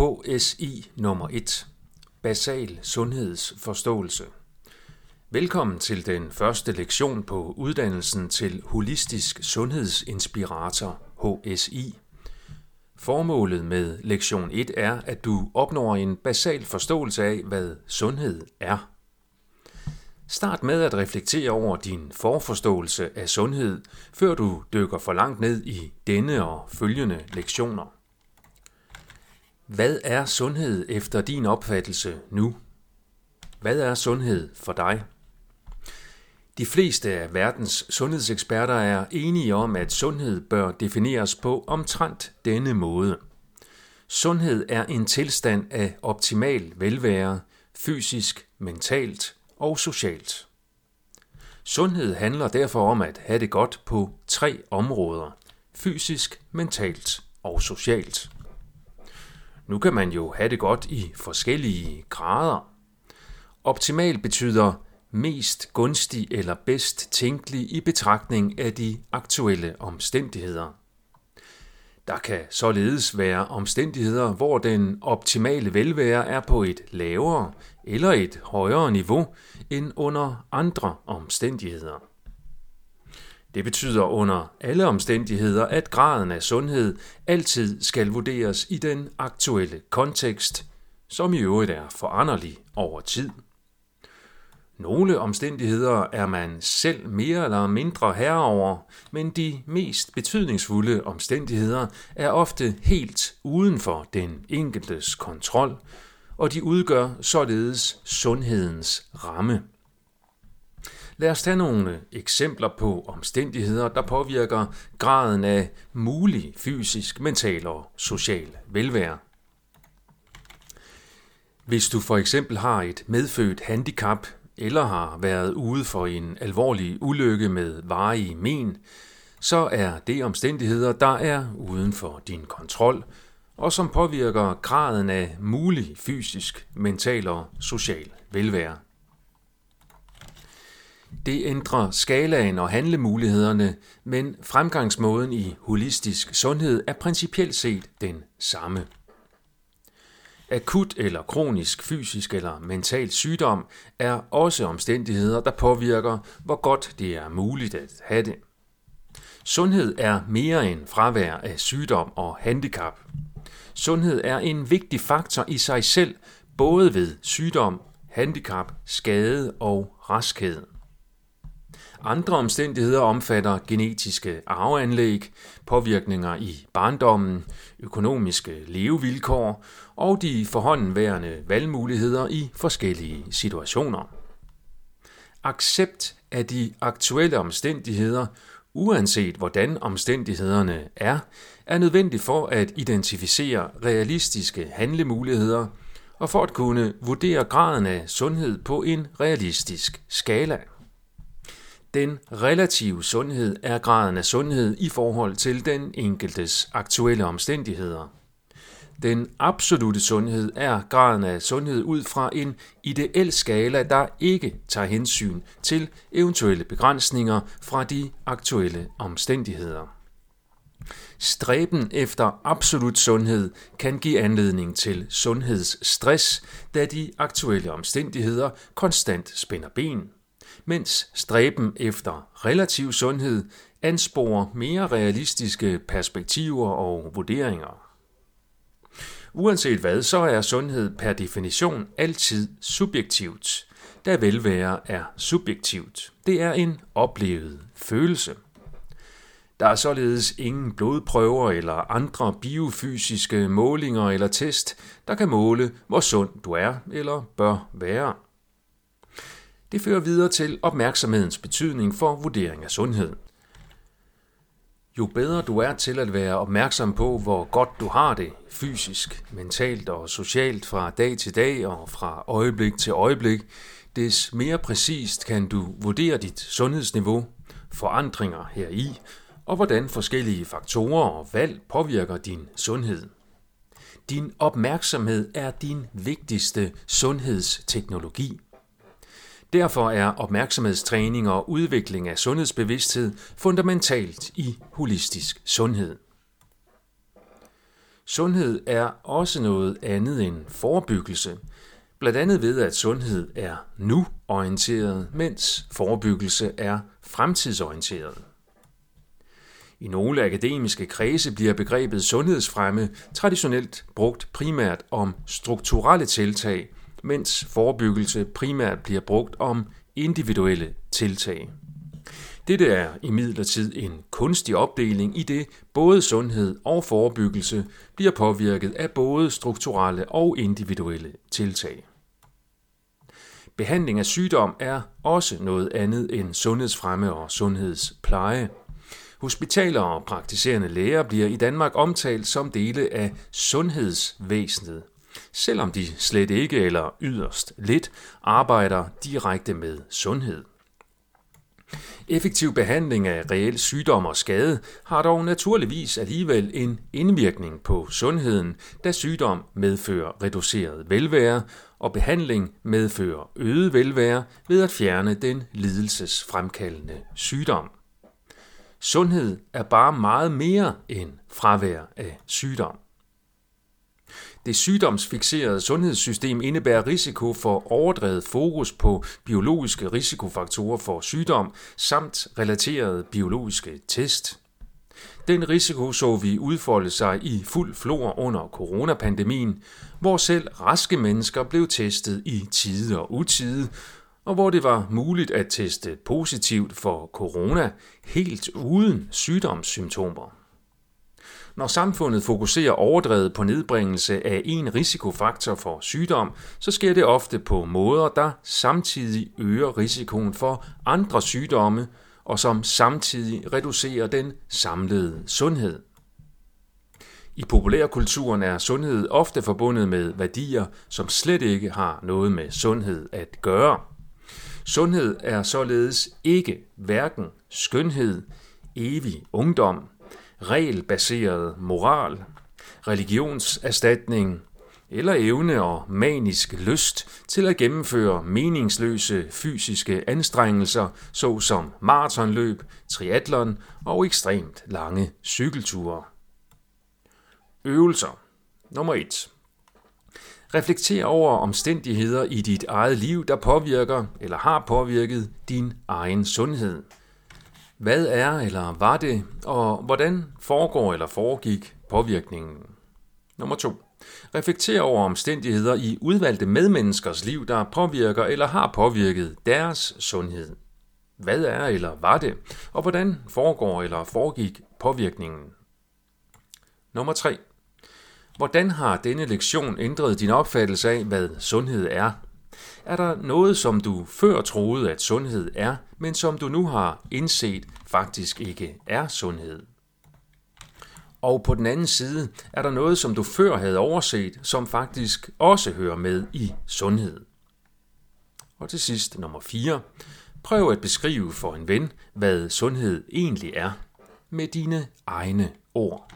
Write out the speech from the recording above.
HSI nummer 1. Basal sundhedsforståelse. Velkommen til den første lektion på uddannelsen til Holistisk Sundhedsinspirator HSI. Formålet med lektion 1 er, at du opnår en basal forståelse af, hvad sundhed er. Start med at reflektere over din forforståelse af sundhed, før du dykker for langt ned i denne og følgende lektioner. Hvad er sundhed efter din opfattelse nu? Hvad er sundhed for dig? De fleste af verdens sundhedseksperter er enige om, at sundhed bør defineres på omtrent denne måde. Sundhed er en tilstand af optimal velvære, fysisk, mentalt og socialt. Sundhed handler derfor om at have det godt på tre områder: fysisk, mentalt og socialt. Nu kan man jo have det godt i forskellige grader. Optimal betyder mest gunstig eller bedst tænkelig i betragtning af de aktuelle omstændigheder. Der kan således være omstændigheder, hvor den optimale velvære er på et lavere eller et højere niveau end under andre omstændigheder. Det betyder under alle omstændigheder, at graden af sundhed altid skal vurderes i den aktuelle kontekst, som i øvrigt er foranderlig over tid. Nogle omstændigheder er man selv mere eller mindre herre over, men de mest betydningsfulde omstændigheder er ofte helt uden for den enkeltes kontrol, og de udgør således sundhedens ramme. Lad os tage nogle eksempler på omstændigheder, der påvirker graden af mulig fysisk, mental og social velvære. Hvis du for eksempel har et medfødt handicap eller har været ude for en alvorlig ulykke med varige men, så er det omstændigheder, der er uden for din kontrol, og som påvirker graden af mulig fysisk, mental og social velvære. Det ændrer skalaen og handlemulighederne, men fremgangsmåden i holistisk sundhed er principielt set den samme. Akut eller kronisk fysisk eller mental sygdom er også omstændigheder, der påvirker, hvor godt det er muligt at have det. Sundhed er mere end fravær af sygdom og handicap. Sundhed er en vigtig faktor i sig selv, både ved sygdom, handicap, skade og raskhed. Andre omstændigheder omfatter genetiske arveanlæg, påvirkninger i barndommen, økonomiske levevilkår og de forhåndenværende valgmuligheder i forskellige situationer. Accept af de aktuelle omstændigheder, uanset hvordan omstændighederne er, er nødvendigt for at identificere realistiske handlemuligheder og for at kunne vurdere graden af sundhed på en realistisk skala. Den relative sundhed er graden af sundhed i forhold til den enkeltes aktuelle omstændigheder. Den absolute sundhed er graden af sundhed ud fra en ideel skala, der ikke tager hensyn til eventuelle begrænsninger fra de aktuelle omstændigheder. Stræben efter absolut sundhed kan give anledning til sundhedsstress, da de aktuelle omstændigheder konstant spænder ben mens stræben efter relativ sundhed ansporer mere realistiske perspektiver og vurderinger. Uanset hvad, så er sundhed per definition altid subjektivt, da velvære er subjektivt. Det er en oplevet følelse. Der er således ingen blodprøver eller andre biofysiske målinger eller test, der kan måle, hvor sund du er eller bør være. Det fører videre til opmærksomhedens betydning for vurdering af sundhed. Jo bedre du er til at være opmærksom på, hvor godt du har det fysisk, mentalt og socialt fra dag til dag og fra øjeblik til øjeblik, des mere præcist kan du vurdere dit sundhedsniveau, forandringer heri, og hvordan forskellige faktorer og valg påvirker din sundhed. Din opmærksomhed er din vigtigste sundhedsteknologi. Derfor er opmærksomhedstræning og udvikling af sundhedsbevidsthed fundamentalt i holistisk sundhed. Sundhed er også noget andet end forebyggelse, blandt andet ved at sundhed er nu-orienteret, mens forebyggelse er fremtidsorienteret. I nogle akademiske kredse bliver begrebet sundhedsfremme traditionelt brugt primært om strukturelle tiltag, mens forebyggelse primært bliver brugt om individuelle tiltag. Dette er imidlertid en kunstig opdeling i det både sundhed og forebyggelse bliver påvirket af både strukturelle og individuelle tiltag. Behandling af sygdom er også noget andet end sundhedsfremme og sundhedspleje. Hospitaler og praktiserende læger bliver i Danmark omtalt som dele af sundhedsvæsenet, selvom de slet ikke eller yderst lidt arbejder direkte med sundhed. Effektiv behandling af reel sygdom og skade har dog naturligvis alligevel en indvirkning på sundheden, da sygdom medfører reduceret velvære, og behandling medfører øget velvære ved at fjerne den lidelsesfremkaldende sygdom. Sundhed er bare meget mere end fravær af sygdom. Det sygdomsfixerede sundhedssystem indebærer risiko for overdrevet fokus på biologiske risikofaktorer for sygdom samt relaterede biologiske test. Den risiko så vi udfolde sig i fuld flor under coronapandemien, hvor selv raske mennesker blev testet i tide og utide, og hvor det var muligt at teste positivt for corona helt uden sygdomssymptomer. Når samfundet fokuserer overdrevet på nedbringelse af en risikofaktor for sygdom, så sker det ofte på måder, der samtidig øger risikoen for andre sygdomme, og som samtidig reducerer den samlede sundhed. I populærkulturen er sundhed ofte forbundet med værdier, som slet ikke har noget med sundhed at gøre. Sundhed er således ikke hverken skønhed, evig ungdom, regelbaseret moral, religionserstatning eller evne og manisk lyst til at gennemføre meningsløse fysiske anstrengelser, såsom maratonløb, triatlon og ekstremt lange cykelture. Øvelser. Nummer 1. Reflekter over omstændigheder i dit eget liv, der påvirker eller har påvirket din egen sundhed. Hvad er eller var det, og hvordan foregår eller foregik påvirkningen? Nummer 2. Reflekter over omstændigheder i udvalgte medmenneskers liv, der påvirker eller har påvirket deres sundhed. Hvad er eller var det, og hvordan foregår eller foregik påvirkningen? Nummer 3. Hvordan har denne lektion ændret din opfattelse af, hvad sundhed er? Er der noget, som du før troede, at sundhed er, men som du nu har indset faktisk ikke er sundhed? Og på den anden side er der noget, som du før havde overset, som faktisk også hører med i sundhed. Og til sidst nummer 4. Prøv at beskrive for en ven, hvad sundhed egentlig er, med dine egne ord.